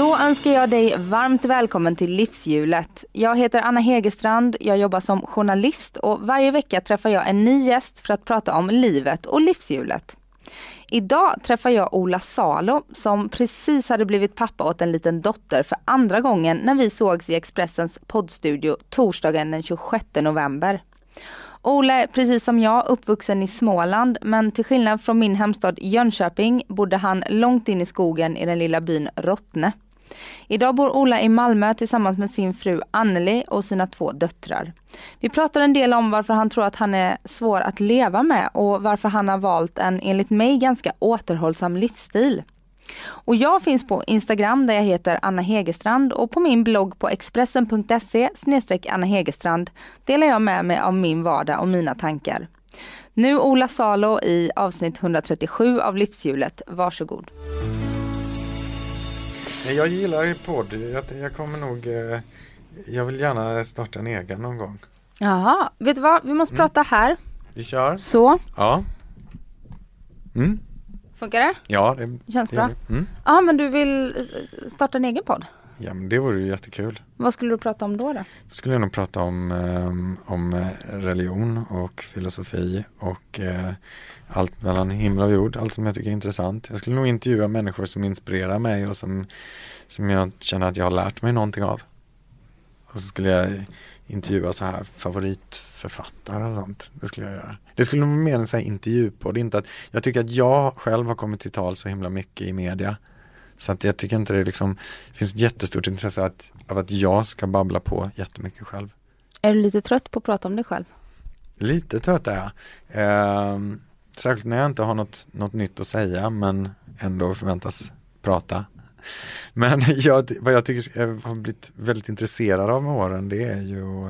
Då önskar jag dig varmt välkommen till Livshjulet. Jag heter Anna Hegerstrand, jag jobbar som journalist och varje vecka träffar jag en ny gäst för att prata om livet och livshjulet. Idag träffar jag Ola Salo som precis hade blivit pappa åt en liten dotter för andra gången när vi sågs i Expressens poddstudio torsdagen den 26 november. Ola är precis som jag uppvuxen i Småland men till skillnad från min hemstad Jönköping bodde han långt in i skogen i den lilla byn Rottne. Idag bor Ola i Malmö tillsammans med sin fru Anneli och sina två döttrar. Vi pratar en del om varför han tror att han är svår att leva med och varför han har valt en enligt mig ganska återhållsam livsstil. Och jag finns på Instagram där jag heter Anna Hegerstrand och på min blogg på expressen.se Anna Hegerstrand delar jag med mig av min vardag och mina tankar. Nu Ola Salo i avsnitt 137 av Livshjulet. Varsågod. Jag gillar ju podd. Jag, jag kommer nog... eh, Jag vill gärna starta en egen någon gång. Jaha, vet du vad? Vi måste prata här. Vi kör. Så, Ja. Mm. funkar det? Ja, det, Känns det bra. gör vi. Mm. Ja, men du vill eh, starta en egen podd? Ja, men det vore ju jättekul. Vad skulle du prata om då? då? Då skulle jag nog prata om, ehm, om eh, religion och filosofi och eh, allt mellan himmel och jord, allt som jag tycker är intressant. Jag skulle nog intervjua människor som inspirerar mig och som, som jag känner att jag har lärt mig någonting av. Och så skulle jag intervjua så här favoritförfattare och sånt. Det skulle jag göra. Det skulle nog vara mer en sån här intervjupodd, inte att jag tycker att jag själv har kommit till tal så himla mycket i media. Så att jag tycker inte det liksom, finns ett jättestort intresse att, av att jag ska babbla på jättemycket själv. Är du lite trött på att prata om dig själv? Lite trött är jag. Ehm, särskilt när jag inte har något, något nytt att säga men ändå förväntas prata. Men jag, vad jag tycker jag har blivit väldigt intresserad av med åren det är ju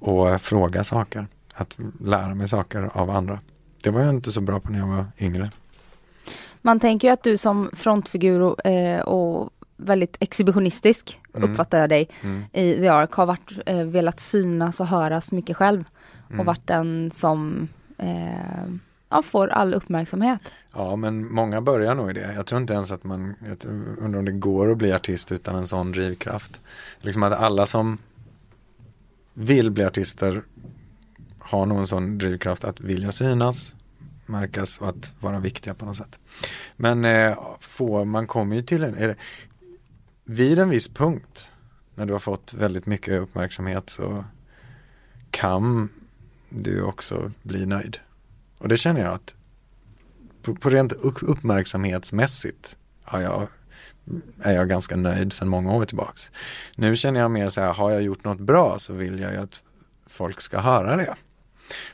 att, att fråga saker. Att lära mig saker av andra. Det var jag inte så bra på när jag var yngre. Man tänker ju att du som frontfigur och, eh, och väldigt exhibitionistisk Mm. uppfattar jag dig Mm. i The Ark har varit, eh, velat synas och höras mycket själv Mm. och varit den som eh, ja, får all uppmärksamhet. Ja, men många börjar nog i det. Jag tror inte ens att man, jag undrar om det går att bli artist utan en sån drivkraft. Liksom att alla som vill bli artister har nog en sån drivkraft att vilja synas, märkas och att vara viktiga på något sätt. Men eh, får, man kommer ju till en, eller, vid en viss punkt när du har fått väldigt mycket uppmärksamhet så kan du också bli nöjd. Och det känner jag att på, på rent uppmärksamhetsmässigt har jag, är jag ganska nöjd sedan många år tillbaks. Nu känner jag mer så här, har jag gjort något bra så vill jag ju att folk ska höra det.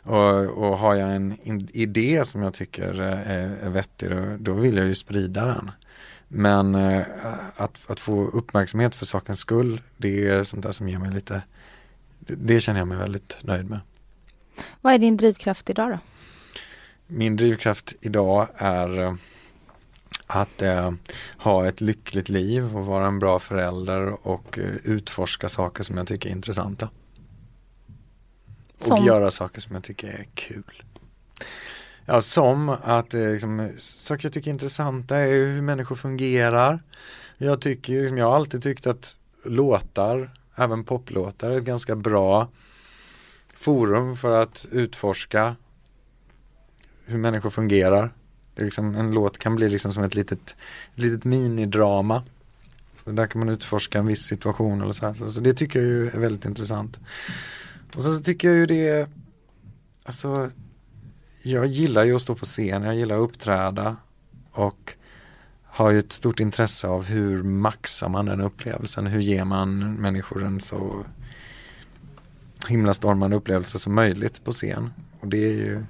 Och, och har jag en idé som jag tycker är, är vettig då, då vill jag ju sprida den. Men eh, att, att få uppmärksamhet för sakens skull, det är sånt där som ger mig lite, det, det känner jag mig väldigt nöjd med. Vad är din drivkraft idag då? Min drivkraft idag är eh, att eh, ha ett lyckligt liv och vara en bra förälder och eh, utforska saker som jag tycker är intressanta. Som? Och göra saker som jag tycker är kul. Ja, som att eh, liksom, saker jag tycker är intressanta är hur människor fungerar. Jag tycker, liksom, jag har alltid tyckt att låtar, även poplåtar, är ett ganska bra forum för att utforska hur människor fungerar. Det är liksom, en låt kan bli liksom som ett litet, litet minidrama. Så där kan man utforska en viss situation eller så, här. så Så det tycker jag ju är väldigt intressant. Och sen så tycker jag ju det alltså, jag gillar ju att stå på scen, jag gillar att uppträda och har ju ett stort intresse av hur maxar man den upplevelsen, hur ger man människor en så himlastormande upplevelse som möjligt på scen. Och det är ju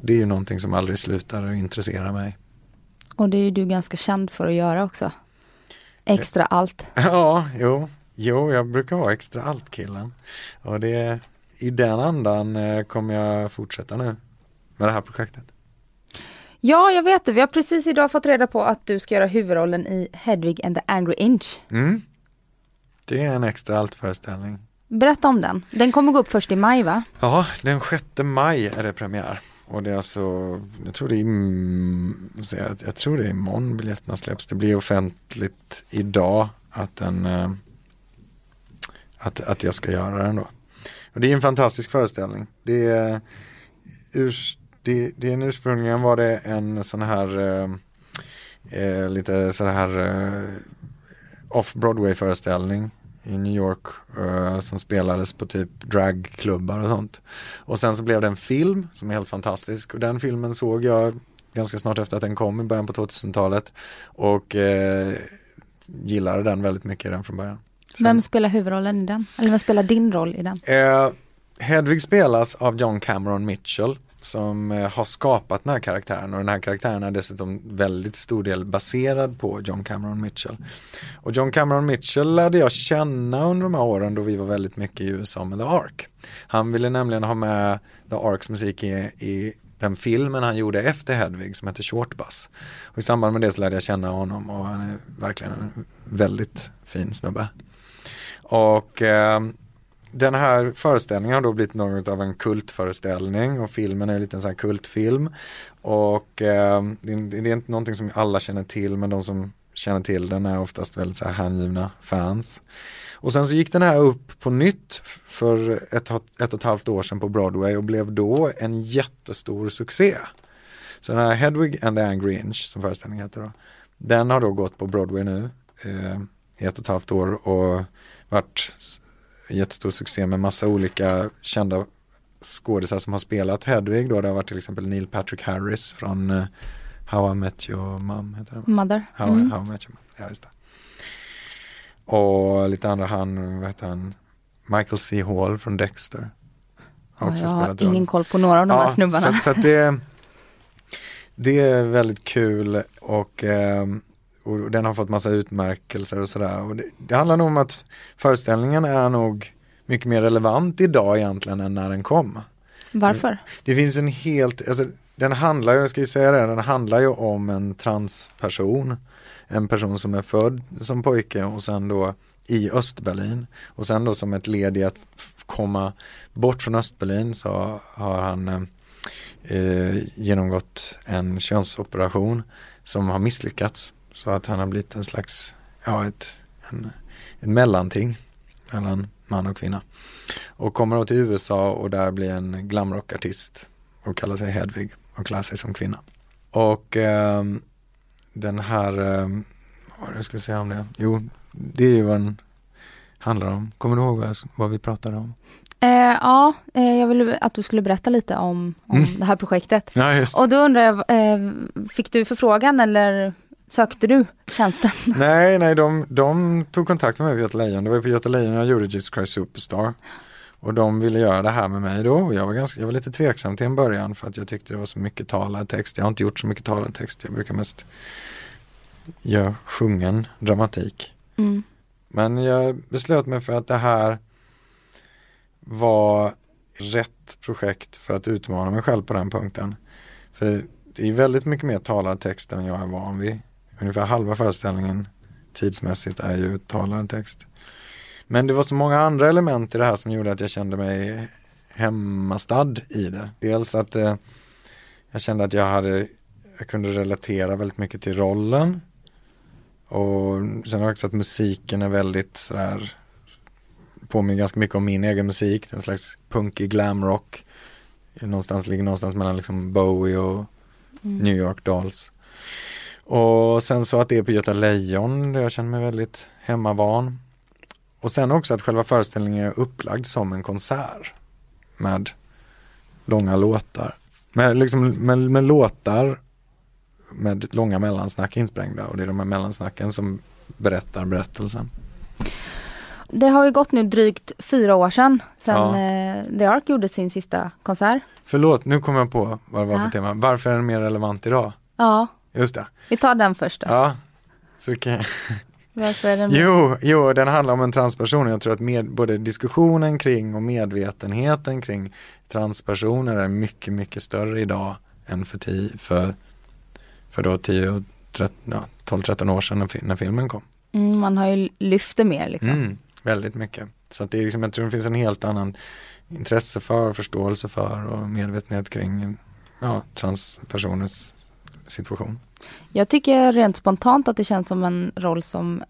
det är ju någonting som aldrig slutar att intressera mig. Och det är ju du ganska känd för att göra också. Extra allt. Ja, jo, jo, jag brukar vara extra allt-killen. Och det, i den andan eh, kommer jag fortsätta nu med det här projektet. Ja, jag vet det. Vi har precis idag fått reda på att du ska göra huvudrollen i Hedvig and the Angry Inch. Mm. Det är en extra allt-föreställning. Berätta om den. Den kommer gå upp först i maj va? Ja, den 6 maj är det premiär. Och det är alltså, jag tror det är, jag tror det är imorgon biljetterna släpps. Det blir offentligt idag att den, eh, att, att jag ska göra den då. Och det är en fantastisk föreställning. Det är, urs, det, det är en ursprungligen var det en sån här eh, eh, lite sån här eh, off-Broadway föreställning i New York eh, som spelades på typ dragklubbar och sånt. Och sen så blev det en film som är helt fantastisk och den filmen såg jag ganska snart efter att den kom i början på 2000-talet och eh, gillade den väldigt mycket redan från början. Sen- Vem spelar huvudrollen i den? Eller vem spelar din roll i den? Eh, Hedvig spelas av John Cameron Mitchell som eh, har skapat den här karaktären och den här karaktären är dessutom väldigt stor del baserad på John Cameron Mitchell. Och John Cameron Mitchell lärde jag känna under de här åren då vi var väldigt mycket i USA med The Ark. Han ville nämligen ha med The Arks musik i, i den filmen han gjorde efter Hedvig som heter Short Bus. Och i samband med det så lärde jag känna honom och han är verkligen en väldigt fin snubbe. Och eh, den här föreställningen har då blivit något av en kultföreställning och filmen är en liten sån här kultfilm. Och eh, det, är- det är inte någonting som alla känner till men de som känner till den är oftast väldigt så här hängivna fans. Och sen så gick den här upp på nytt för ett, ett och ett halvt år sedan på Broadway och blev då en jättestor succé. Så den här Hedwig and the Angry Inch som föreställningen heter då. Den har då gått på Broadway nu eh, i ett och ett halvt år och varit jättestor succé med massa olika kända skådisar som har spelat Hedwig då. Det har varit till exempel Neil Patrick Harris från eh, How I Met Your Mom heter va? Mother? How, Mm. How I Met Your Mom, ja just det. Och lite andra han, vad heter han, Michael C. Hall från Dexter. Har Ja, också jag har ingen roll. koll på några av de här snubbarna. Så, så det, det är väldigt kul och, ehm, och den har fått massa utmärkelser och sådär. Och det, det handlar nog om att föreställningen är nog mycket mer relevant idag egentligen än när den kom. Varför? Det finns en helt, alltså den handlar ju, jag ska ju säga det, den handlar ju om en transperson. En person som är född som pojke och sen då i Östberlin. Och sen då som ett led i att komma bort från Östberlin så har han eh, genomgått en könsoperation som har misslyckats. Så att han har blivit en slags, ja ett, en, ett mellanting mellan man och kvinna. Och kommer då till USA och där blir en glamrockartist och kallar sig Hedvig och klär sig som kvinna. Och ehm, den här, um, vad jag skulle säga om det? Jo, det är ju vad den handlar om. Kommer du ihåg vad, vad vi pratade om? Eh, ja, eh, jag ville att du skulle berätta lite om, om Mm. det här projektet. Ja, Och då undrar jag, eh, fick du förfrågan eller sökte du tjänsten? Nej, nej, de, de tog kontakt med mig på Göta Lejon. Det var på Göta Lejon jag gjorde Jesus Christ Superstar. Och de ville göra det här med mig då. Och jag var, ganska, jag var lite tveksam till en början för att jag tyckte det var så mycket talad text. Jag har inte gjort så mycket talad text. Jag brukar mest göra sjungen dramatik. Mm. Men jag beslöt mig för att det här var rätt projekt för att utmana mig själv på den punkten. För det är väldigt mycket mer talad text än jag är van vid. Ungefär halva föreställningen tidsmässigt är ju talad text. Men det var så många andra element i det här som gjorde att jag kände mig hemmastad i det. Dels att eh, jag kände att jag hade, jag kunde relatera väldigt mycket till rollen. Och sen också att musiken är väldigt sådär påminner ganska mycket om min egen musik, en slags punkig glamrock. Någonstans, ligger någonstans mellan liksom Bowie och Mm. New York Dolls. Och sen så att det är på Göta Lejon, där jag känner mig väldigt hemmavan. Och sen också att själva föreställningen är upplagd som en konsert med långa låtar. Med, liksom, med, med låtar med långa mellansnack insprängda och det är de här mellansnacken som berättar berättelsen. Det har ju gått nu drygt fyra år sedan, sedan Ja. eh, The Ark gjorde sin sista konsert. Förlåt, nu kommer jag på vad det var Ja. för tema. Varför är den mer relevant idag? Ja, Just det. vi tar den först då. Ja, så kan Varför är den Jo, jo, den handlar om en transperson. Jag tror att med, både diskussionen kring och medvetenheten kring transpersoner är mycket, mycket större idag än för, tio, för, för då 10 och 13, ja, 12-13 år sedan när, när filmen kom. Mm, man har ju lyft det mer liksom. Mm, väldigt mycket. Så att det är liksom, jag tror det finns en helt annan intresse för, förståelse för och medvetenhet kring ja, transpersoners situation. Jag tycker rent spontant att det känns som en roll som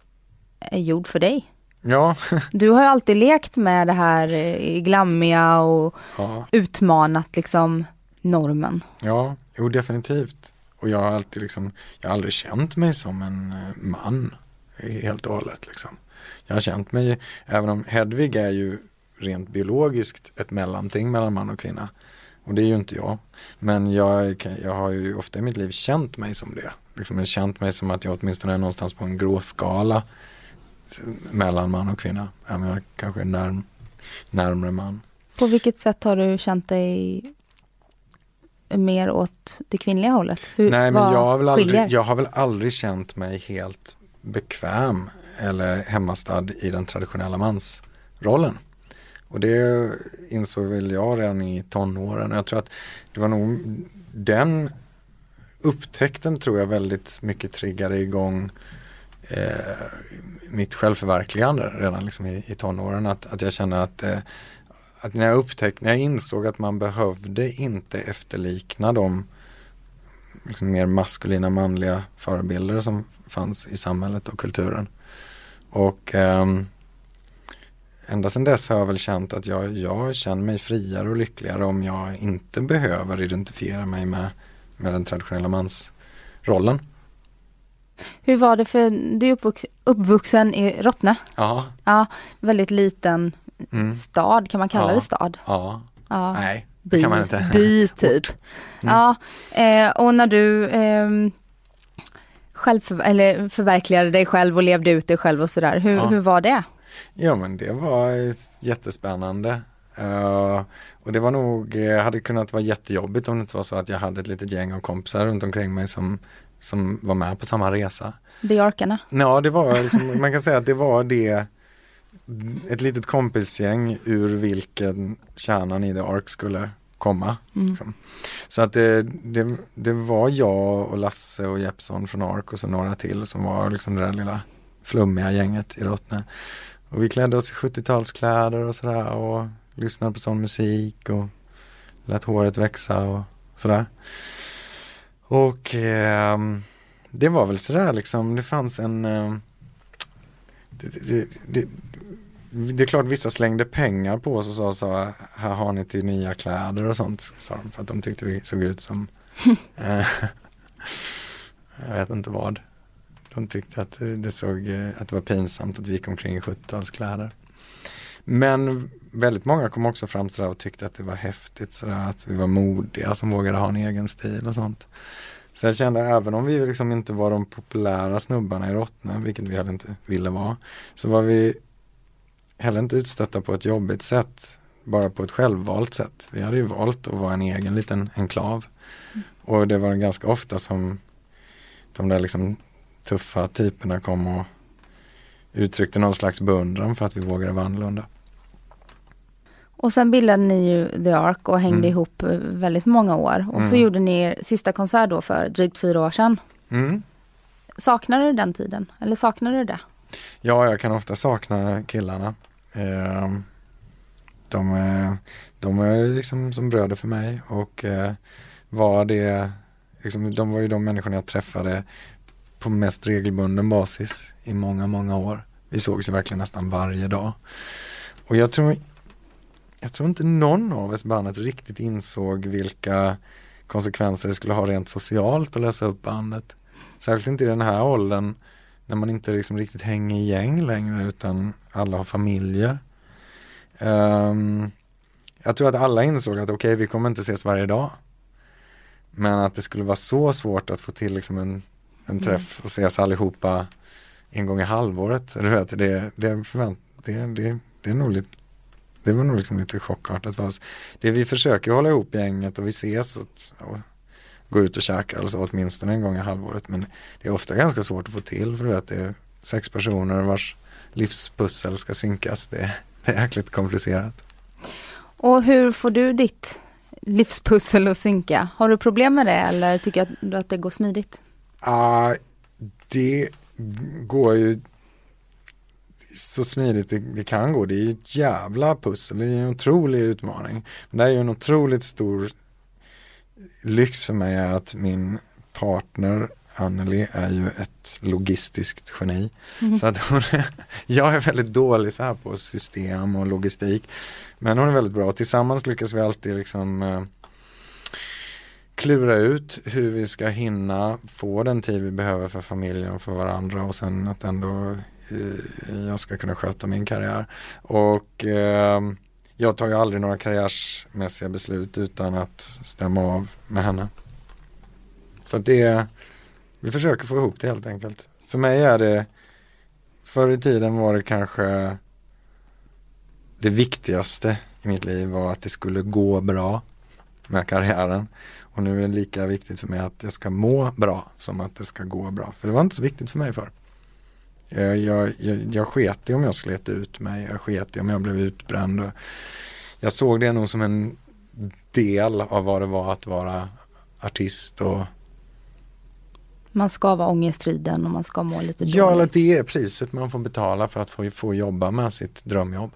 är gjord för dig. Ja, Du har ju alltid lekt med det här eh, glammiga och ja, utmanat liksom normen. ja, jo definitivt. Och jag har alltid liksom, jag har aldrig känt mig som en eh, man helt och hållet liksom. Jag har känt mig, även om Hedvig är ju rent biologiskt ett mellanting mellan man och kvinna. Och det är ju inte jag. Men jag, jag har ju ofta i mitt liv känt mig som det. Liksom jag känt mig som att jag åtminstone är någonstans på en gråskala mellan man och kvinna. Jag kanske är närm, närmre man. På vilket sätt har du känt dig mer åt det kvinnliga hållet? Hur, Nej men jag har, väl skiljer? aldrig, jag har väl aldrig känt mig helt bekväm eller hemmastad i den traditionella mansrollen. Och det insåg väl jag redan i tonåren. Jag tror att det var nog den upptäckten tror jag väldigt mycket triggade igång eh, mitt självförverkligande redan liksom i, i tonåren. Att, att jag kände att, eh, att när jag upptäckte, när jag insåg att man behövde inte efterlikna de liksom mer maskulina manliga förebilder som fanns i samhället och kulturen. Och ehm, ända sedan dess har jag väl känt att jag, jag känner mig friare och lyckligare om jag inte behöver identifiera mig med, med den traditionella mansrollen. Hur var det för, du är uppvuxen, uppvuxen i Rottne? Ja, Ja, väldigt liten mm, stad, kan man kalla Ja. det stad? ja, Ja. nej, det kan man inte. by typ. Mm. Ja, eh, och när du eh, själv eller förverkligade dig själv och levde ut dig själv och sådär, hur, hur var det? Ja men det var jättespännande. Eh, och det var nog, eh, hade kunnat vara jättejobbigt om det inte var så att jag hade ett litet gäng av kompisar runt omkring mig som, som var med på samma resa. Det orkarna? Ja det var, liksom, man kan säga att det var det, ett litet kompisgäng ur vilken kärnan i The Ark skulle komma. Mm. Liksom. Så att det, det, det var jag och Lasse och Jeppsson från Ark och så några till som var liksom det där lilla flummiga gänget i Rottne. Och vi klädde oss i 70-talskläder och sådär och lyssnade på sån musik och lät håret växa och sådär. Och ehm, det var väl sådär liksom, det fanns en ehm, det, det, det, det är klart vissa slängde pengar på oss och sa så här har ni till nya kläder och sånt sa de för att de tyckte vi såg ut som eh, jag vet inte vad. De tyckte att det såg, eh, att det var pinsamt att vi gick omkring i 70-talskläder. Men väldigt många kom också fram sådär och tyckte att det var häftigt sådär att vi var modiga som vågade ha en egen stil och sånt. Så jag kände även om vi liksom inte var de populära snubbarna i Rottne, vilket vi heller inte ville vara, så var vi heller inte utstötta på ett jobbigt sätt, bara på ett självvalt sätt. Vi hade ju valt att vara en egen liten enklav. Och det var ganska ofta som de där liksom tuffa typerna kom och uttryckte någon slags beundran för att vi vågade vara annorlunda. Och sen bildade ni ju The Ark och hängde Mm. ihop eh, väldigt många år. Och så Mm. gjorde ni er sista konsert då för drygt fyra år sedan. Mm. Saknar du den tiden? Eller saknar du det? Ja, jag kan ofta sakna killarna. Eh, de, är- de är liksom som bröder för mig och eh, var det, liksom, de var ju de människorna jag träffade på mest regelbunden basis i många, många år. Vi sågs ju verkligen nästan varje dag. Och jag tror, jag tror inte någon av oss bandet riktigt insåg vilka konsekvenser det skulle ha rent socialt att lösa upp bandet. Särskilt inte i den här åldern när man inte liksom riktigt hänger i gäng längre utan alla har familjer. Um, jag tror att alla insåg att okej, vi kommer inte ses varje dag. Men att det skulle vara så svårt att få till liksom en, en träff och ses allihopa en gång i halvåret. Du vet, det, det, förvänt, det, det, det är nog lite det var nog liksom lite chockartat för oss. Det vi försöker hålla ihop gänget och vi ses och, och gå ut och käka eller så åtminstone en gång i halvåret. Men det är ofta ganska svårt att få till för vet, det, sex personer vars livspussel ska synkas. Det, det är jäkligt komplicerat. Och hur får du ditt livspussel att synka? Har du problem med det eller tycker du att det går smidigt? Ah, det går ju så smidigt det, det kan gå. Det är ju ett jävla pussel. Det är en otrolig utmaning. Men det är ju en otroligt stor lyx för mig att min partner Anneli är ju ett logistiskt geni. Så att hon, jag är väldigt dålig så här på system och logistik. Men hon är väldigt bra. Tillsammans lyckas vi alltid liksom eh, klura ut hur vi ska hinna få den tid vi behöver för familjen och för varandra och sen att ändå eh, jag ska kunna sköta min karriär. Och eh, jag tar ju aldrig några karriärsmässiga beslut utan att stämma av med henne. Så att det, är, vi försöker få ihop det helt enkelt. För mig är det, förr i tiden var det kanske det viktigaste i mitt liv var att det skulle gå bra med karriären. Och nu är det lika viktigt för mig att jag ska må bra som att det ska gå bra. För det var inte så viktigt för mig för. Jag, jag, jag, jag sket i om jag slet ut mig, jag sket i om jag blev utbränd. Jag såg det nog som en del av vad det var att vara artist och Man ska vara ångestriden och man ska må lite ja, eller dåligt. det är priset man får betala för att få, få jobba med sitt drömjobb.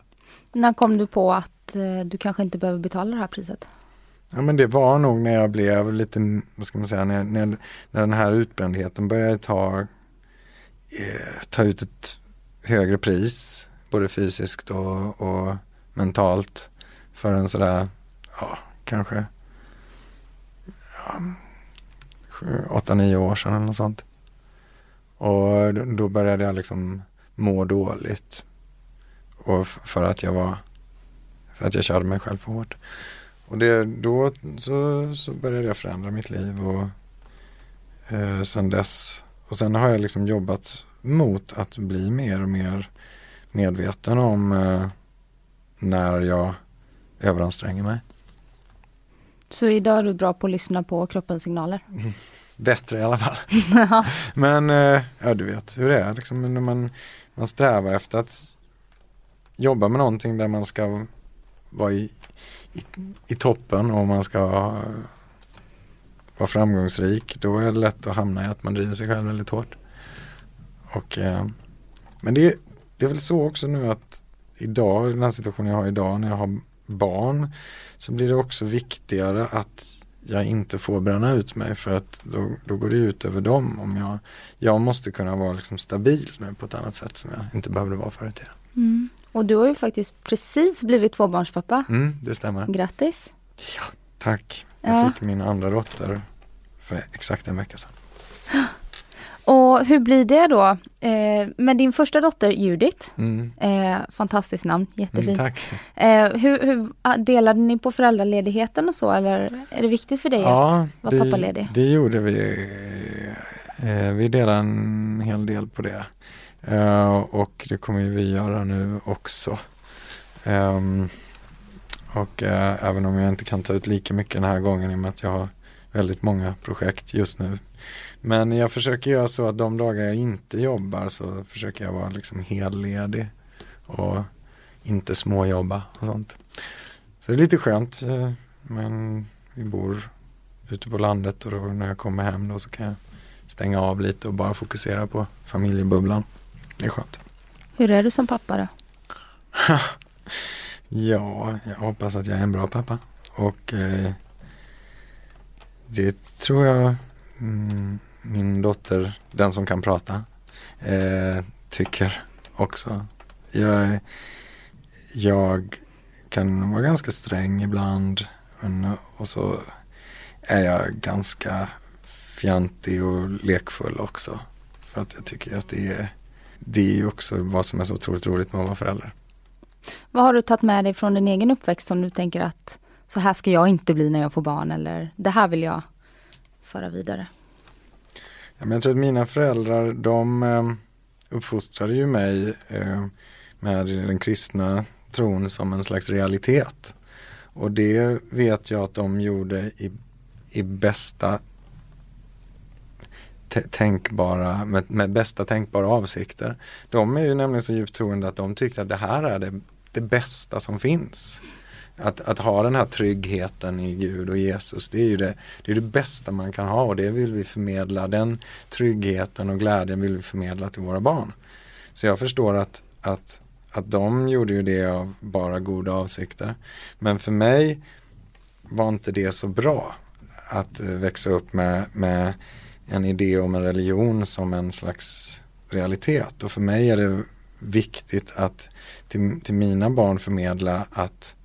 När kom du på att eh, du kanske inte behöver betala det här priset? Ja men det var nog när jag blev lite, vad ska man säga, när, när, när den här utbrändheten började ta, eh, ta ut ett högre pris, både fysiskt och, och mentalt för en sådär, ja kanske ja, sju, åtta, nio år sedan eller något sånt. Och då, började jag liksom må dåligt. Och för att jag var, för att jag körde mig själv för hårt. Och det, då så, så började jag förändra mitt liv och eh, sen dess och sen har jag liksom jobbat mot att bli mer och mer medveten om eh, när jag överanstränger mig. Så idag är du bra på att lyssna på kroppens signaler? Bättre i alla fall. Men eh, ja, du vet hur det är liksom när man, man strävar efter att jobba med någonting där man ska vara i, i, i toppen och man ska eh, vara framgångsrik. Då är det lätt att hamna i att man driver sig själv väldigt hårt. Och, eh, men det, det är väl så också nu att idag, i den här situationen jag har idag när jag har barn så blir det också viktigare att jag inte får bränna ut mig för att då, då går det ut över dem. Om jag, jag måste kunna vara liksom stabil nu på ett annat sätt som jag inte behövde vara förut. i tiden. Mm. Och du har ju faktiskt precis blivit tvåbarnspappa. Mm, det stämmer. Grattis! Tack. Jag Ja. fick min andra dotter för exakt en vecka sedan. Och hur blir det då eh, med din första dotter Judith? Mm. Eh, fantastiskt namn, Mm, jättefint. tack. eh, hur, hur, ah, delade ni på föräldraledigheten och så eller är det viktigt för dig Ja, att vara det, pappaledig? det gjorde vi. Eh, vi delade en hel del på det. Eh, och det kommer ju vi göra nu också. Um, och uh, även om jag inte kan ta ut lika mycket den här gången i och med att jag har väldigt många projekt just nu. Men jag försöker göra så att de dagar jag inte jobbar så försöker jag vara liksom helledig och inte småjobba och sånt. Så det är lite skönt eh, men vi bor ute på landet och då när jag kommer hem då så kan jag stänga av lite och bara fokusera på familjebubblan. Det är skönt. Hur är du som pappa då? Ja, jag hoppas att jag är en bra pappa. Och eh, det tror jag mm, min dotter, den som kan prata, eh, tycker också. Jag, jag kan vara ganska sträng ibland men, och så är jag ganska fjantig och lekfull också. För att jag tycker att det är, det är ju också vad som är så otroligt roligt med att vara förälder. Vad har du tagit med dig från din egen uppväxt som du tänker att så här ska jag inte bli när jag får barn eller det här vill jag föra vidare? Ja, men jag tror att mina föräldrar de eh, uppfostrade ju mig eh, med den kristna tron som en slags realitet. Och det vet jag att de gjorde i, i bästa tänkbara, med, med bästa tänkbara avsikter. De är ju nämligen så djupt troende att de tyckte att det här är det, det bästa som finns. Att, att ha den här tryggheten i Gud och Jesus, det är ju det, det, är det bästa man kan ha och det vill vi förmedla. Den tryggheten och glädjen vill vi förmedla till våra barn. Så jag förstår att, att, att de gjorde ju det av bara goda avsikter. Men för mig var inte det så bra att eh, växa upp med, med en idé om en religion som en slags realitet. Och för mig är det viktigt att till, till mina barn förmedla att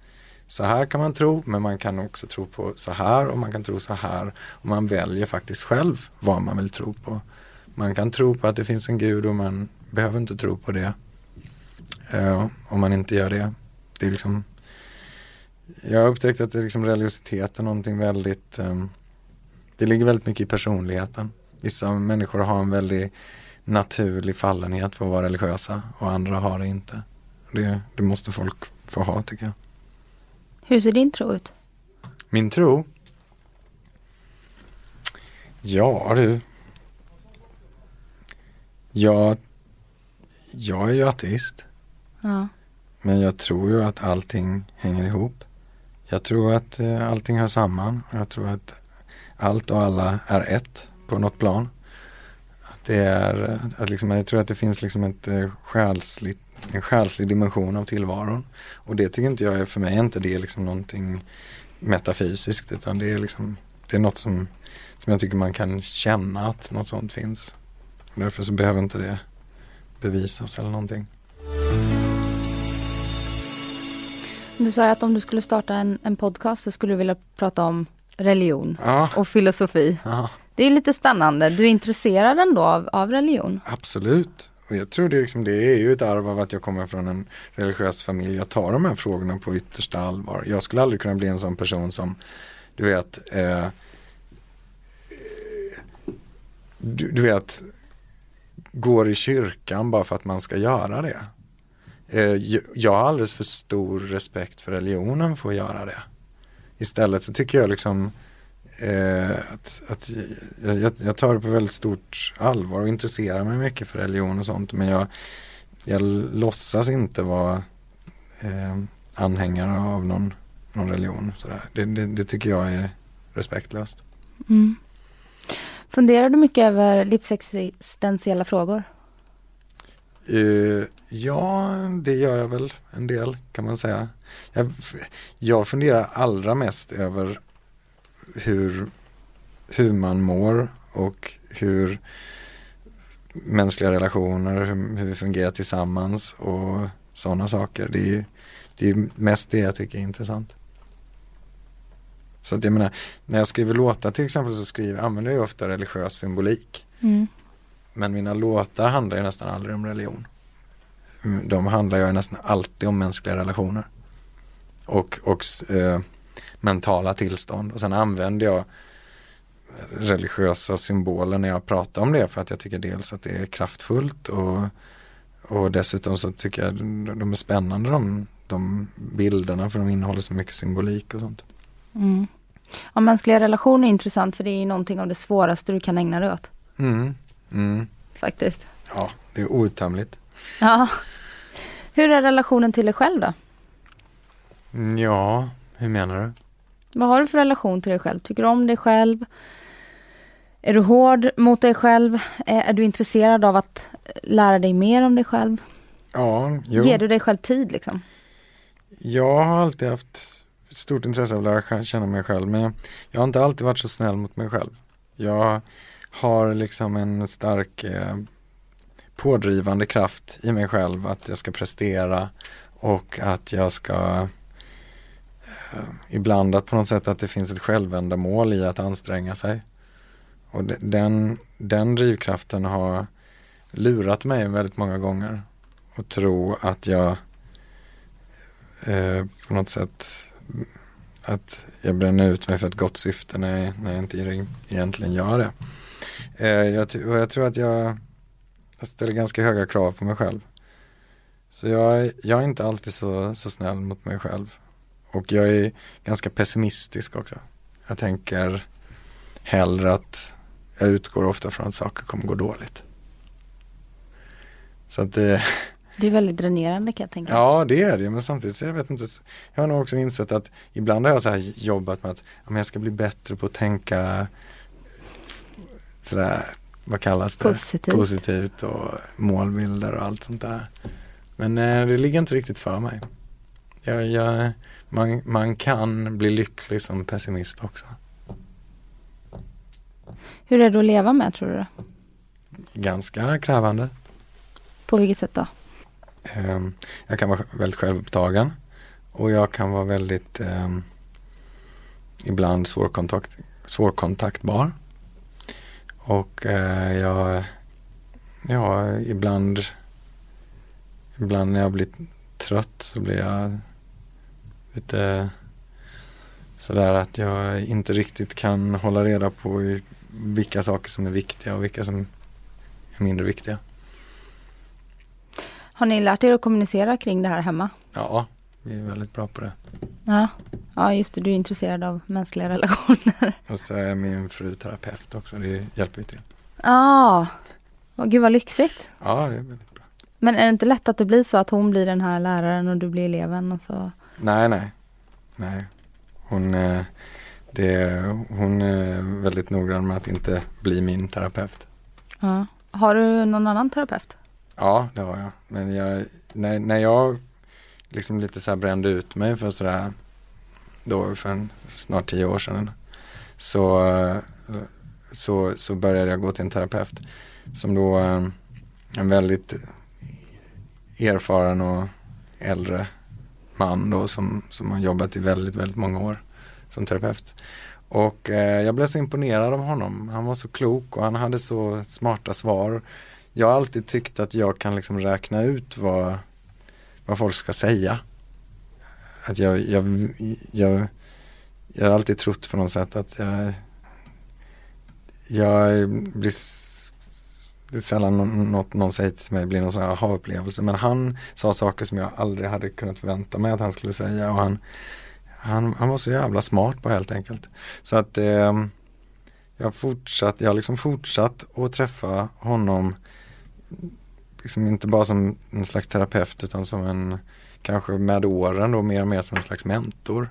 så här kan man tro, men man kan också tro på så här och man kan tro så här. Och man väljer faktiskt själv vad man vill tro på. Man kan tro på att det finns en gud och man behöver inte tro på det. Uh, om man inte gör det. Det är liksom Jag har upptäckt att det är liksom religiositet är någonting väldigt um, det ligger väldigt mycket i personligheten. Vissa människor har en väldigt naturlig fallenhet för att vara religiösa och andra har det inte. Det, det måste folk få ha tycker jag. Hur ser din tro ut? Min tro? Ja du. Jag, jag är ju ateist. Ja. Men jag tror ju att allting hänger ihop. Jag tror att eh, allting hör samman. Jag tror att allt och alla är ett på något plan. Att det är, att liksom, jag tror att det finns liksom ett eh, själsligt, en själslig dimension av tillvaron. Och det tycker inte jag är, för mig är inte det liksom någonting metafysiskt utan det är liksom, det är något som, som jag tycker man kan känna att något sånt finns. Och därför så behöver inte det bevisas eller någonting. Du sa ju att om du skulle starta en, en podcast så skulle du vilja prata om religion Ja, och filosofi. ja. Det är lite spännande. Du är intresserad ändå av, av religion? Absolut. Och jag tror det, är liksom, det är ju ett arv av att jag kommer från en religiös familj. Jag tar de här frågorna på yttersta allvar. Jag skulle aldrig kunna bli en sån person som, du vet, eh, du, du vet, går i kyrkan bara för att man ska göra det. Eh, jag har alldeles för stor respekt för religionen för att göra det. Istället så tycker jag liksom eh, att, att jag, jag, jag tar det på väldigt stort allvar och intresserar mig mycket för religion och sånt. Men jag, jag låtsas inte vara eh, anhängare av någon, någon religion. Sådär. Det, det, det tycker jag är respektlöst. Mm. Funderar du mycket över livsexistentiella frågor? Eh, ja, det gör jag väl en del kan man säga. Jag, jag funderar allra mest över hur, hur man mår och hur mänskliga relationer, hur, hur vi fungerar tillsammans och sådana saker. Det är, det är mest det jag tycker är intressant. Så att jag menar, när jag skriver låtar till exempel så skriver, använder jag ofta religiös symbolik. Mm. Men mina låtar handlar ju nästan aldrig om religion. Mm, De handlar ju nästan alltid om mänskliga relationer. Och, och eh, mentala tillstånd. Och sen använder jag religiösa symboler när jag pratar om det för att jag tycker dels att det är kraftfullt och, och dessutom så tycker jag de, är spännande de, de bilderna för de innehåller så mycket symbolik och sånt. Mm. Ja, mänskliga relationer är intressant för det är ju någonting av det svåraste du kan ägna dig åt. Mm. Mm. Faktiskt. Ja, det är outtömligt. Ja. Hur är relationen till dig själv då? Mm, Ja, hur menar du? Vad har du för relation till dig själv? Tycker du om dig själv? Är du hård mot dig själv? Är, är du intresserad av att lära dig mer om dig själv? Ja, jo. Ger du dig själv tid liksom? Jag har alltid haft stort intresse av att lära känna mig själv men jag, jag har inte alltid varit så snäll mot mig själv. Jag har liksom en stark eh, pådrivande kraft i mig själv att jag ska prestera och att jag ska eh, Eh, ibland att på något sätt att det finns ett självändamål i att anstränga sig. Och den, den drivkraften har lurat mig väldigt många gånger och tro att jag eh, på något sätt att jag bränner ut mig för ett gott syfte när jag, när jag inte egentligen gör det. Eh, jag, och jag tror att jag, jag ställer ganska höga krav på mig själv. Så jag, är- jag är inte alltid så, så snäll mot mig själv. Och jag är ganska pessimistisk också. Jag tänker hellre att jag utgår ofta från att saker kommer gå dåligt. Så att det, Det är väldigt dränerande kan jag tänka. ja det är det men samtidigt så jag vet inte, jag har nog också insett att ibland har jag så här jobbat med att men jag ska bli bättre på att tänka sådär, vad kallas det? Positivt. Positivt och målbilder och allt sånt där. Men eh, det ligger inte riktigt för mig. Jag, jag, man, man kan bli lycklig som pessimist också. Hur är det att leva med tror du? Ganska krävande. På vilket sätt då? Ehm, Jag kan vara väldigt självupptagen och jag kan vara väldigt ehm, ibland svårkontakt, svårkontaktbar. Och eh, jag, ja, ibland, ibland när jag blir trött så blir jag lite sådär att jag inte riktigt kan hålla reda på vilka saker som är viktiga och vilka som är mindre viktiga. Har ni lärt er att kommunicera kring det här hemma? Ja, vi är väldigt bra på det. Ja, ja just det, du är intresserad av mänskliga relationer. Och så är min fru terapeut också, det hjälper ju till. Ja, oh, gud vad lyxigt. Ja, det är väldigt bra. Men är det inte lätt att det blir så att hon blir den här läraren och du blir eleven och så? Nej, nej. Nej. Hon, eh, det, hon är väldigt noggrann med att inte bli min terapeut. Ja. Har du någon annan terapeut? Ja, det har jag. Men jag, när, när jag liksom lite så här brände ut mig för sådär, då för en, snart tio år sedan, så, så, så började jag gå till en terapeut som då eh, en väldigt erfaren och äldre man då som, som har jobbat i väldigt, väldigt många år som terapeut. Och eh, jag blev så imponerad av honom. Han var så klok och han hade så smarta svar. Jag har alltid tyckt att jag kan liksom räkna ut vad, vad folk ska säga. Att jag, jag, jag, jag har alltid trott på något sätt att jag, jag blir det är sällan något någon säger till mig blir någon sån här aha-upplevelse. Men han sa saker som jag aldrig hade kunnat förvänta mig att han skulle säga. Och han, han, han var så jävla smart på helt enkelt. Så att eh, jag, har fortsatt, jag har liksom fortsatt att träffa honom liksom inte bara som en slags terapeut utan som en, kanske med åren då mer och mer som en slags mentor.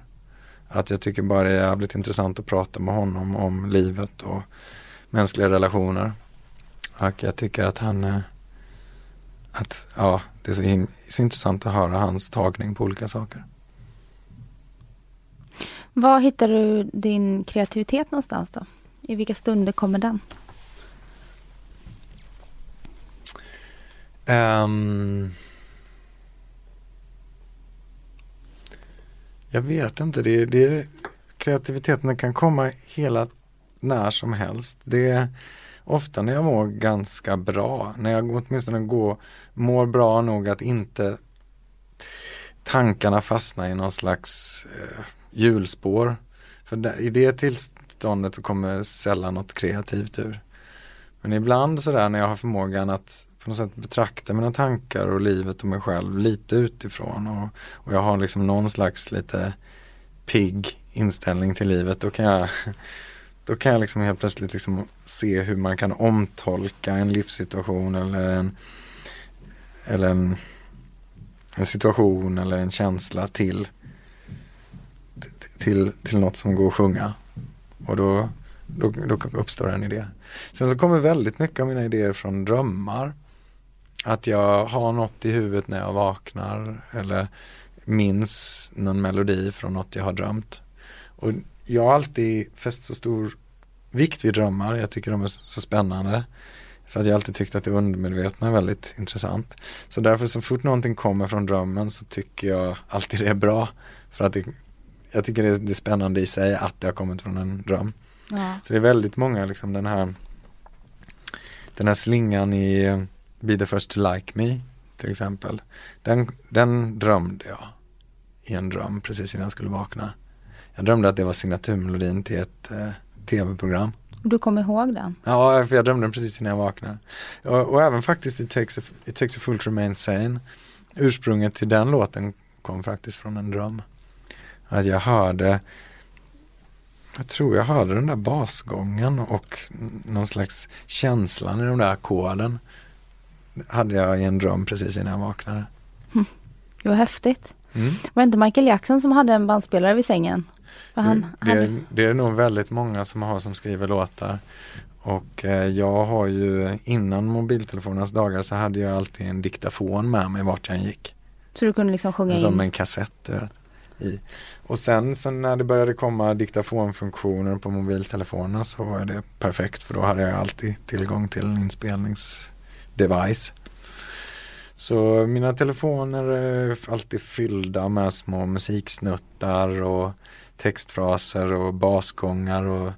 Att jag tycker bara det är jävligt intressant att prata med honom om livet och mänskliga relationer. Och jag tycker att han, eh, att ja, det är så, him- så intressant att höra hans tagning på olika saker. Var hittar du din kreativitet någonstans då? I vilka stunder kommer den? Ehm, jag vet inte, det, det, kreativiteten kan komma hela när som helst. Det ofta när jag mår ganska bra, när jag åtminstone går, mår bra nog att inte tankarna fastnar i någon slags eh, hjulspår. För där, i det tillståndet så kommer sällan något kreativt ur. Men ibland sådär när jag har förmågan att på något sätt betrakta mina tankar och livet och mig själv lite utifrån och, och jag har liksom någon slags lite pigg inställning till livet då kan jag då kan jag liksom helt plötsligt liksom se hur man kan omtolka en livssituation eller en eller en, en situation eller en känsla till till, till något som går att sjunga och då, då, då uppstår en idé. Sen så kommer väldigt mycket av mina idéer från drömmar. Att jag har något i huvudet när jag vaknar eller minns någon melodi från något jag har drömt. Och jag har alltid fäst så stor vikt vid drömmar. Jag tycker de är så spännande. För att jag alltid tyckt att det undermedvetna är väldigt intressant. Så därför så fort någonting kommer från drömmen så tycker jag alltid det är bra. För att det, jag tycker det är, det är spännande i sig att det har kommit från en dröm. Ja. Så det är väldigt många liksom den här Den här slingan i eh, Be the first to like me till exempel. Den, den drömde jag i en dröm precis innan jag skulle vakna. Jag drömde att det var signaturmelodin till ett eh, tv-program. Du kommer ihåg den? Ja, för jag drömde den precis innan jag vaknade. Och, och även faktiskt It takes, a, It takes a fool to remain sane. Ursprunget till den låten kom faktiskt från en dröm. Att jag hörde Jag tror jag hörde den där basgången och någon slags känslan i de där ackorden. Hade jag i en dröm precis innan jag vaknade. Det var häftigt. Mm. Var det inte Michael Jackson som hade en bandspelare vid sängen? Han, det, han, är, det är nog väldigt många som har som skriver låtar. Och eh, jag har ju innan mobiltelefonernas dagar så hade jag alltid en diktafon med mig vart jag än gick. så du kunde liksom sjunga Som in? en kassett eh, i. Och sen, sen när det började komma diktafonfunktioner på mobiltelefonerna så var det perfekt för då hade jag alltid tillgång till en inspelningsdevice. Så mina telefoner är alltid fyllda med små musiksnuttar och textfraser och basgångar och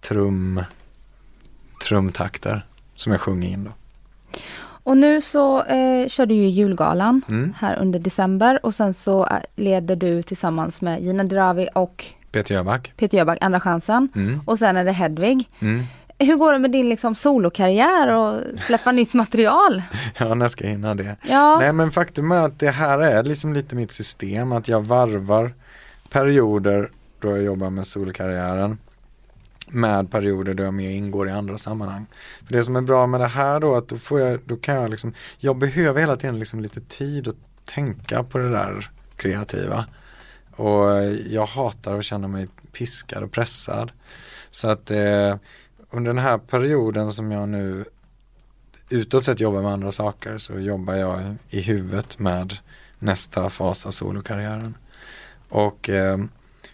trum, trumtakter som jag sjunger in då. Och nu så eh, kör du ju julgalan Mm. här under december och sen så eh, leder du tillsammans med Gina Dirawi och Peter Jöback. Peter Jöback Andra chansen. Mm. Och sen är det Hedvig. Mm. Hur går det med din liksom solokarriär och släppa nytt material? Ja, när ska jag hinna det? Ja, Nej men faktum är att det här är liksom lite mitt system att jag varvar perioder då jag jobbar med solkarriären med perioder då jag mer ingår i andra sammanhang. För det som är bra med det här då att då får jag, då kan jag liksom, jag behöver hela tiden liksom lite tid att tänka på det där kreativa. Och jag hatar att känna mig piskad och pressad. Så att eh, under den här perioden som jag nu utåt sett jobbar med andra saker så jobbar jag i huvudet med nästa fas av solokarriären. Och eh,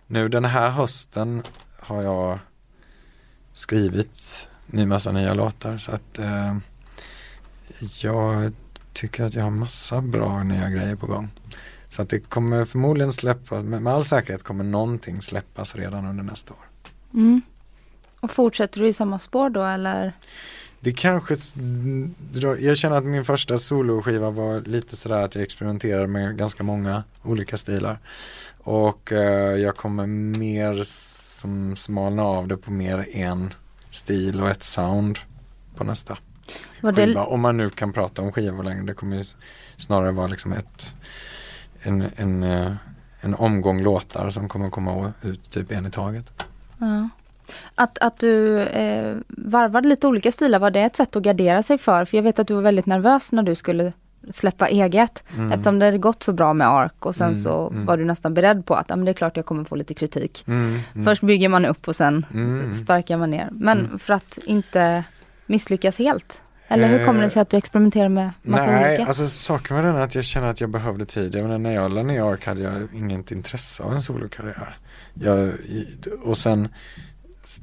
nu den här hösten har jag skrivit ny massa nya låtar så att eh, jag tycker att jag har massa bra nya grejer på gång. Så att det kommer förmodligen släppas, med all säkerhet kommer någonting släppas redan under nästa år. mm. Och fortsätter du i samma spår då eller? Det kanske, jag känner att min första soloskiva var lite sådär att jag experimenterade med ganska många olika stilar. Och eh, jag kommer mer som smalna av det på mer en stil och ett sound på nästa Var skiva. det, Om man nu kan prata om skivor längre. Det kommer ju snarare vara liksom ett, en, en, eh, en omgång låtar som kommer komma ut typ en i taget. ja. Att, att du eh, varvade lite olika stilar, var det ett sätt att gardera sig för? För jag vet att du var väldigt nervös när du skulle släppa eget. Mm. Eftersom det hade gått så bra med ARK och sen Mm, så mm. var du nästan beredd på att ja, men det är klart jag kommer få lite kritik. Mm, mm. Först bygger man upp och sen Mm. sparkar man ner. Men för att inte misslyckas helt. Eller hur kommer det sig att du experimenterar med massa Nej, olika? alltså saken med den är att jag känner att jag behövde tid. Jag menar, när jag la ner ARK hade jag inget intresse av en solokarriär. Jag, och sen,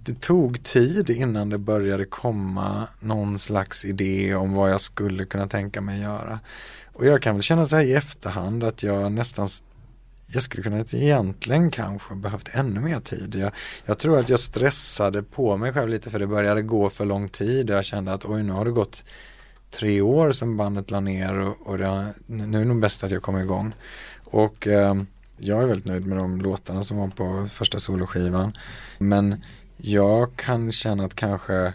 det tog tid innan det började komma någon slags idé om vad jag skulle kunna tänka mig göra. Och jag kan väl känna så här i efterhand att jag nästan jag skulle kunna egentligen kanske behövt ännu mer tid. Jag, jag tror att jag stressade på mig själv lite för det började gå för lång tid och jag kände att oj nu har det gått tre år sedan bandet la ner och, och det, nu är det nog bäst att jag kommer igång. Och eh, jag är väldigt nöjd med de låtarna som var på första soloskivan. Men jag kan känna att kanske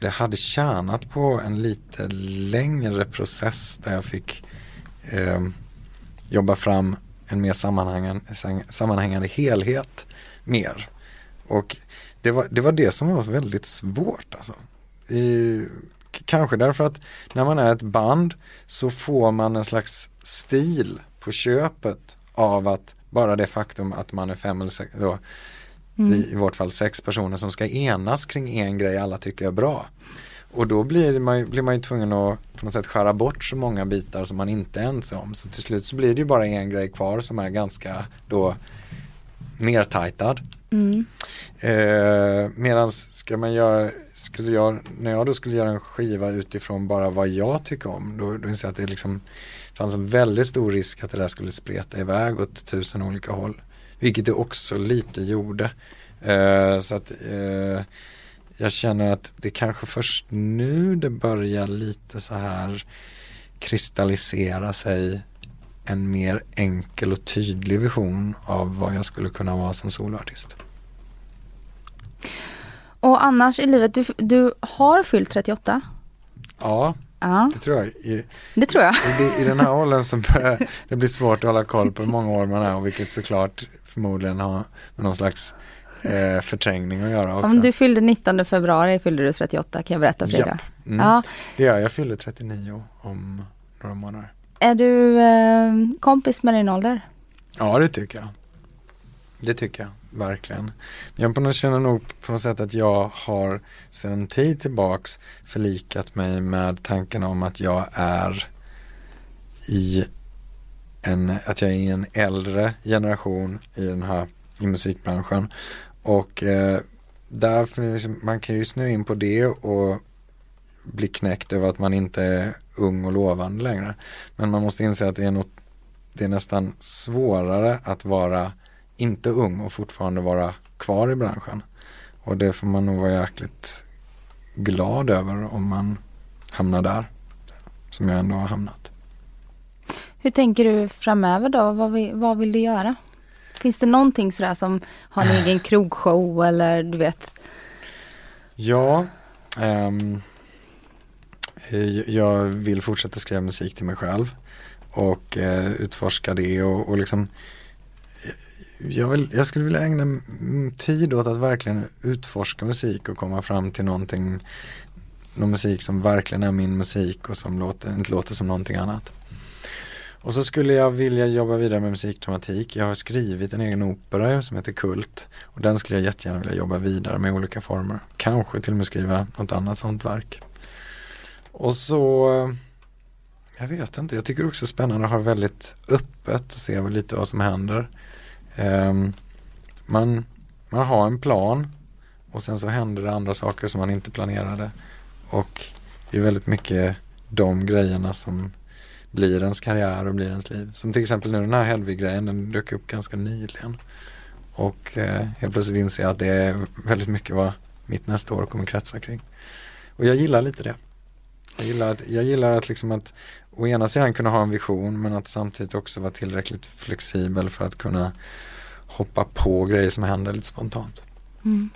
det hade tjänat på en lite längre process där jag fick eh, jobba fram en mer sammanhängande, sammanhängande helhet mer. Och det var, det var det som var väldigt svårt alltså. I, kanske därför att när man är ett band så får man en slags stil på köpet av att bara det faktum att man är fem eller sex, då, Mm. i, i vårt fall sex personer som ska enas kring en grej alla tycker är bra. Och då blir man, blir man ju tvungen att på något sätt skära bort så många bitar som man inte är ense om. Så till slut så blir det ju bara en grej kvar som är ganska då nertajtad. Mm. Eh, Medan ska man göra, skulle jag, när jag då skulle göra en skiva utifrån bara vad jag tycker om, då, då inser jag att det liksom fanns en väldigt stor risk att det där skulle spreta iväg åt tusen olika håll. Vilket det också lite gjorde. Eh, så att eh, jag känner att det kanske först nu det börjar lite så här kristallisera sig en mer enkel och tydlig vision av vad jag skulle kunna vara som soloartist. Och annars i livet, du, du har fyllt 38? Ja, Ja, det tror jag. I, det tror jag. i, det- I den här åldern så börjar det blir svårt att hålla koll på hur många år man är och vilket såklart förmodligen har med någon slags eh, förträngning att göra också. Om du fyllde 19 februari fyllde du 38 kan jag berätta för dig. Mm. Ja. Det gör jag. Jag fyller 39 om några månader. Är du eh, kompis med din ålder? Ja, det tycker jag. Det tycker jag, verkligen. Jag på något, känner nog på något sätt att jag har sedan en tid tillbaks förlikat mig med tanken om att jag är i en, att jag är i en äldre generation i den här, i musikbranschen. Och eh, därför, liksom, man kan ju snöa in på det och bli knäckt över att man inte är ung och lovande längre. Men man måste inse att det är något det är nästan svårare att vara inte ung och fortfarande vara kvar i branschen. Och det får man nog vara jäkligt glad över om man hamnar där. Som jag ändå har hamnat. Hur tänker du framöver då? Vad vill, vad vill du göra? Finns det någonting sådär som har en egen krogshow eller du vet? Ja, um, jag vill fortsätta skriva musik till mig själv och uh, utforska det och, och liksom eh, jag, vill, jag skulle vilja ägna tid åt att verkligen utforska musik och komma fram till någonting någon musik som verkligen är min musik och som låter, inte låter som någonting annat. Och så skulle jag vilja jobba vidare med musikdramatik. Jag har skrivit en egen opera som heter Kult. Och den skulle jag jättegärna vilja jobba vidare med i olika former. Kanske till och med skriva något annat sånt verk. Och så, eh, jag vet inte, jag tycker också spännande att ha väldigt öppet och se lite vad som händer. Um, man, man har en plan och sen så händer det andra saker som man inte planerade. Och det är väldigt mycket de grejerna som blir ens karriär och blir ens liv. Som till exempel nu den här Hedvig-grejen, den dök upp ganska nyligen. Och eh, helt plötsligt inser jag att det är väldigt mycket vad mitt nästa år kommer kretsa kring. Och jag gillar lite det. Jag gillar att, jag gillar att liksom att å ena sidan kunna ha en vision men att samtidigt också vara tillräckligt flexibel för att kunna hoppa på grejer som händer lite spontant. Mm.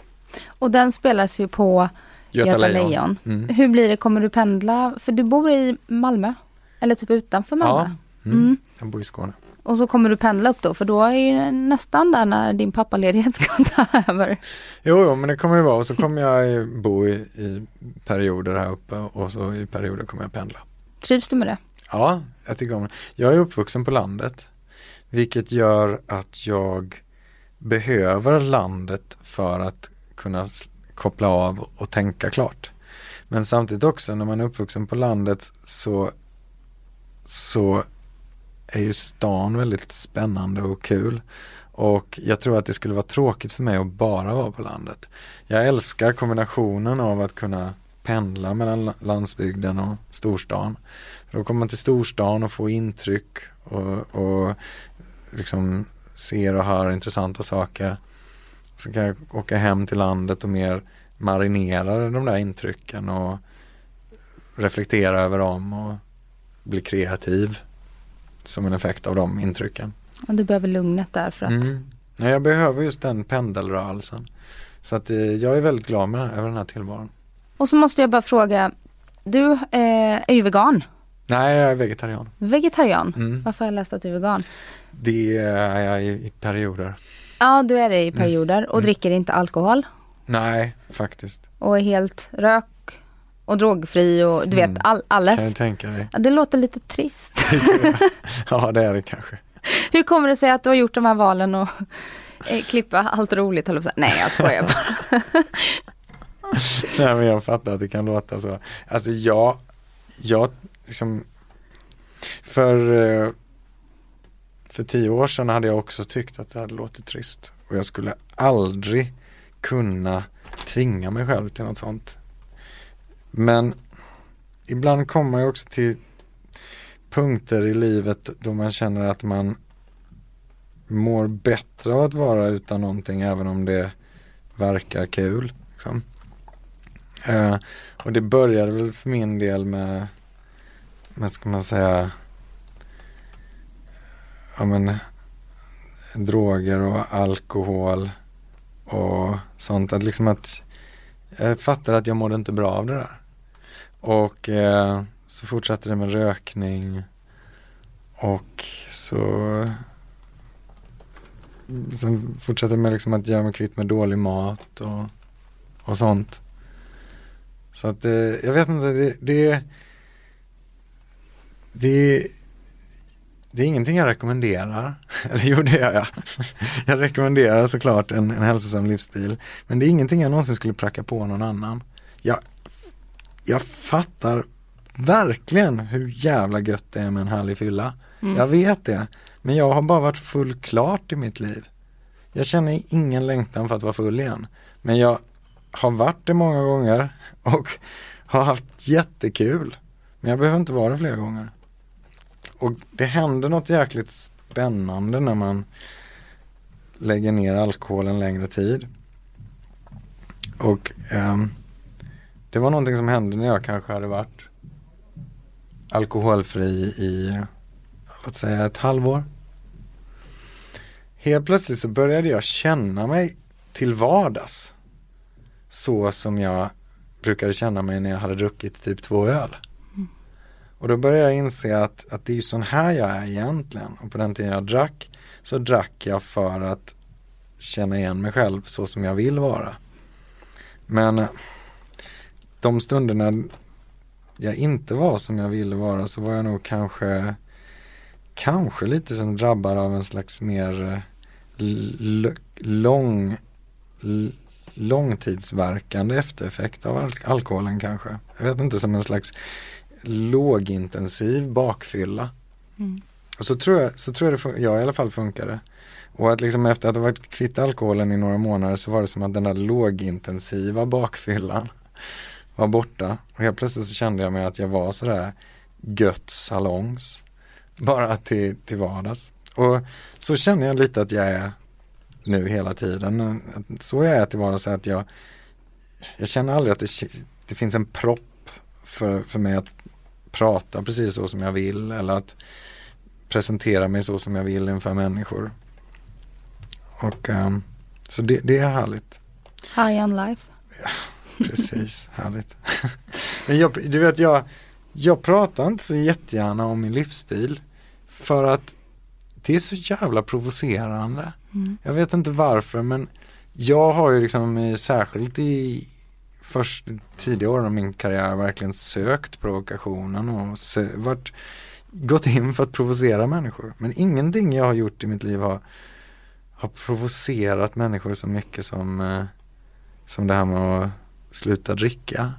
Och den spelas ju på Göta, Lejon. Mm. Hur blir det, kommer du pendla? För du bor i Malmö? Eller typ utanför Malmö? Ja, mm. Mm. jag bor i Skåne. Och så kommer du pendla upp då för då är ju nästan där när din pappaledighet ska ta över. Jo, jo, men det kommer det vara och så kommer jag bo i, i perioder här uppe och så i perioder kommer jag pendla. Trivs du med det? Ja, jag tycker om det. Jag är uppvuxen på landet, vilket gör att jag behöver landet för att kunna koppla av och tänka klart. Men samtidigt också när man är uppvuxen på landet så, så är ju stan väldigt spännande och kul. Och jag tror att det skulle vara tråkigt för mig att bara vara på landet. Jag älskar kombinationen av att kunna pendla mellan landsbygden och storstan. För då kommer man till storstan och får intryck och, och liksom ser och hör intressanta saker. Så kan jag åka hem till landet och mer marinera de där intrycken och reflektera över dem och bli kreativ som en effekt av de intrycken. Och du behöver lugnet där för att Mm. Ja, jag behöver just den pendelrörelsen. Så att eh, jag är väldigt glad med över den här tillvaron. Och så måste jag bara fråga, du eh, är ju vegan, Nej, jag är vegetarian. vegetarian. Mm. Varför har jag läst att du är vegan? Det är jag i, i perioder. Ja, du är det i perioder och Mm. dricker inte alkohol Nej, faktiskt. och är helt rök och drogfri och du Mm. vet all, Kan du alles. tänka dig? Ja, det låter lite trist. ja, det är det kanske. Hur kommer det sig att du har gjort de här valen och eh, klippa allt roligt höll jag. Nej jag skojar bara. Nej, men jag fattar att det kan låta så. Alltså jag, jag liksom, för, eh, för tio år sedan hade jag också tyckt att det hade låtit trist. Och jag skulle aldrig kunna tvinga mig själv till något sånt. Men ibland kommer man ju också till punkter i livet då man känner att man mår bättre av att vara utan någonting även om det verkar kul. Liksom. Uh, och det började väl för min del med, vad ska man säga, ja men droger och alkohol och sånt. Att liksom att jag fattade att jag mådde inte bra av det där. Och eh, så fortsatte det med rökning och så sen det med liksom att göra mig kvitt med dålig mat och, och sånt. Så att eh, jag vet inte, det, det, det, det är ingenting jag rekommenderar. Eller jo, det gör jag. Jag rekommenderar såklart en, en hälsosam livsstil. Men det är ingenting jag någonsin skulle pracka på någon annan. Jag, jag fattar verkligen hur jävla gött det är med en härlig fylla. Mm. Jag vet det. Men jag har bara varit full klart i mitt liv. Jag känner ingen längtan för att vara full igen. Men jag har varit det många gånger och har haft jättekul. Men jag behöver inte vara det flera gånger. Och det händer något jäkligt spännande när man lägger ner alkohol en längre tid. Och ehm, det var någonting som hände när jag kanske hade varit alkoholfri i, låt säga ett halvår. Helt plötsligt så började jag känna mig till vardags. Så som jag brukade känna mig när jag hade druckit typ två öl. Och då började jag inse att, att det är ju sån här jag är egentligen. Och på den tiden jag drack så drack jag för att känna igen mig själv så som jag vill vara. Men de stunderna jag inte var som jag ville vara så var jag nog kanske kanske lite som drabbad av en slags mer eh, lång långtidsverkande eftereffekt av al- alkoholen kanske. Jag vet inte, som en slags lågintensiv bakfylla. Mm. Och så tror jag, så tror jag det jag i alla fall funkade. Och att liksom efter att ha varit kvitt alkoholen i några månader så var det som att den där lågintensiva bakfyllan var borta. Och helt plötsligt så kände jag mig att jag var sådär gött salongs. Bara till, till vardags. Och så känner jag lite att jag är nu hela tiden. Så jag är till vardags är att jag, jag känner aldrig att det, det finns en propp för, för mig att prata precis så som jag vill eller att presentera mig så som jag vill inför människor. Och ehm, så det, det är härligt. High on life. Precis, härligt. Men jag, du vet jag, jag pratar inte så jättegärna om min livsstil för att det är så jävla provocerande. Mm. Jag vet inte varför men jag har ju liksom särskilt i först tidiga åren av min karriär verkligen sökt provokationen och sö- varit, gått in för att provocera människor. Men ingenting jag har gjort i mitt liv har, har provocerat människor så mycket som, eh, som det här med att sluta dricka.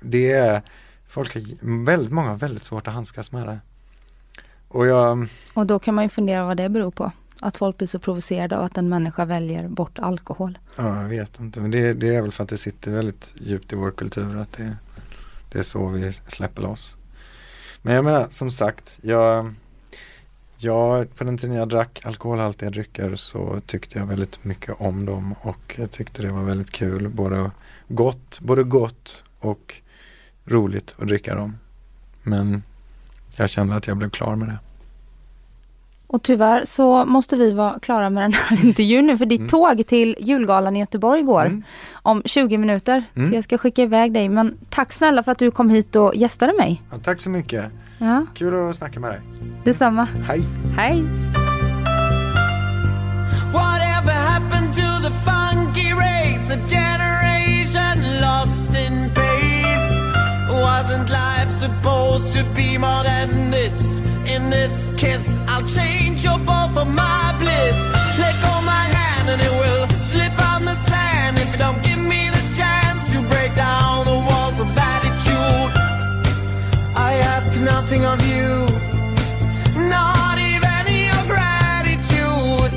Det är, folk har, väldigt många har väldigt svårt att handskas med det. Och jag, Och då kan man ju fundera vad det beror på. Att folk blir så provocerade av att en människa väljer bort alkohol. Ja, jag vet inte. Men det, det är väl för att det sitter väldigt djupt i vår kultur att det, det är så vi släpper loss. Men jag menar, som sagt, jag, jag, på den tiden jag drack alkoholhaltiga drycker så tyckte jag väldigt mycket om dem och jag tyckte det var väldigt kul, både gott, både gott och roligt att dricka dem. Men jag kände att jag blev klar med det. Och tyvärr så måste vi vara klara med den här intervjun nu för ditt Mm. tåg till julgalan i Göteborg går Mm. om 20 minuter. Mm. Så jag ska skicka iväg dig. Men tack snälla för att du kom hit och gästade mig. Ja, tack så mycket. Ja, Kul att snacka med dig. detsamma. Hej! Hej! Whatever happened to the funky race? Wasn't life supposed to be more than this? In this kiss, I'll change your bow for my bliss. Let go my hand and it will slip on the sand. If you don't give me the chance to break down the walls of attitude, I ask nothing of you. Not even your gratitude.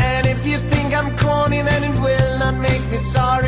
And if you think I'm corny, then it will not make me sorry.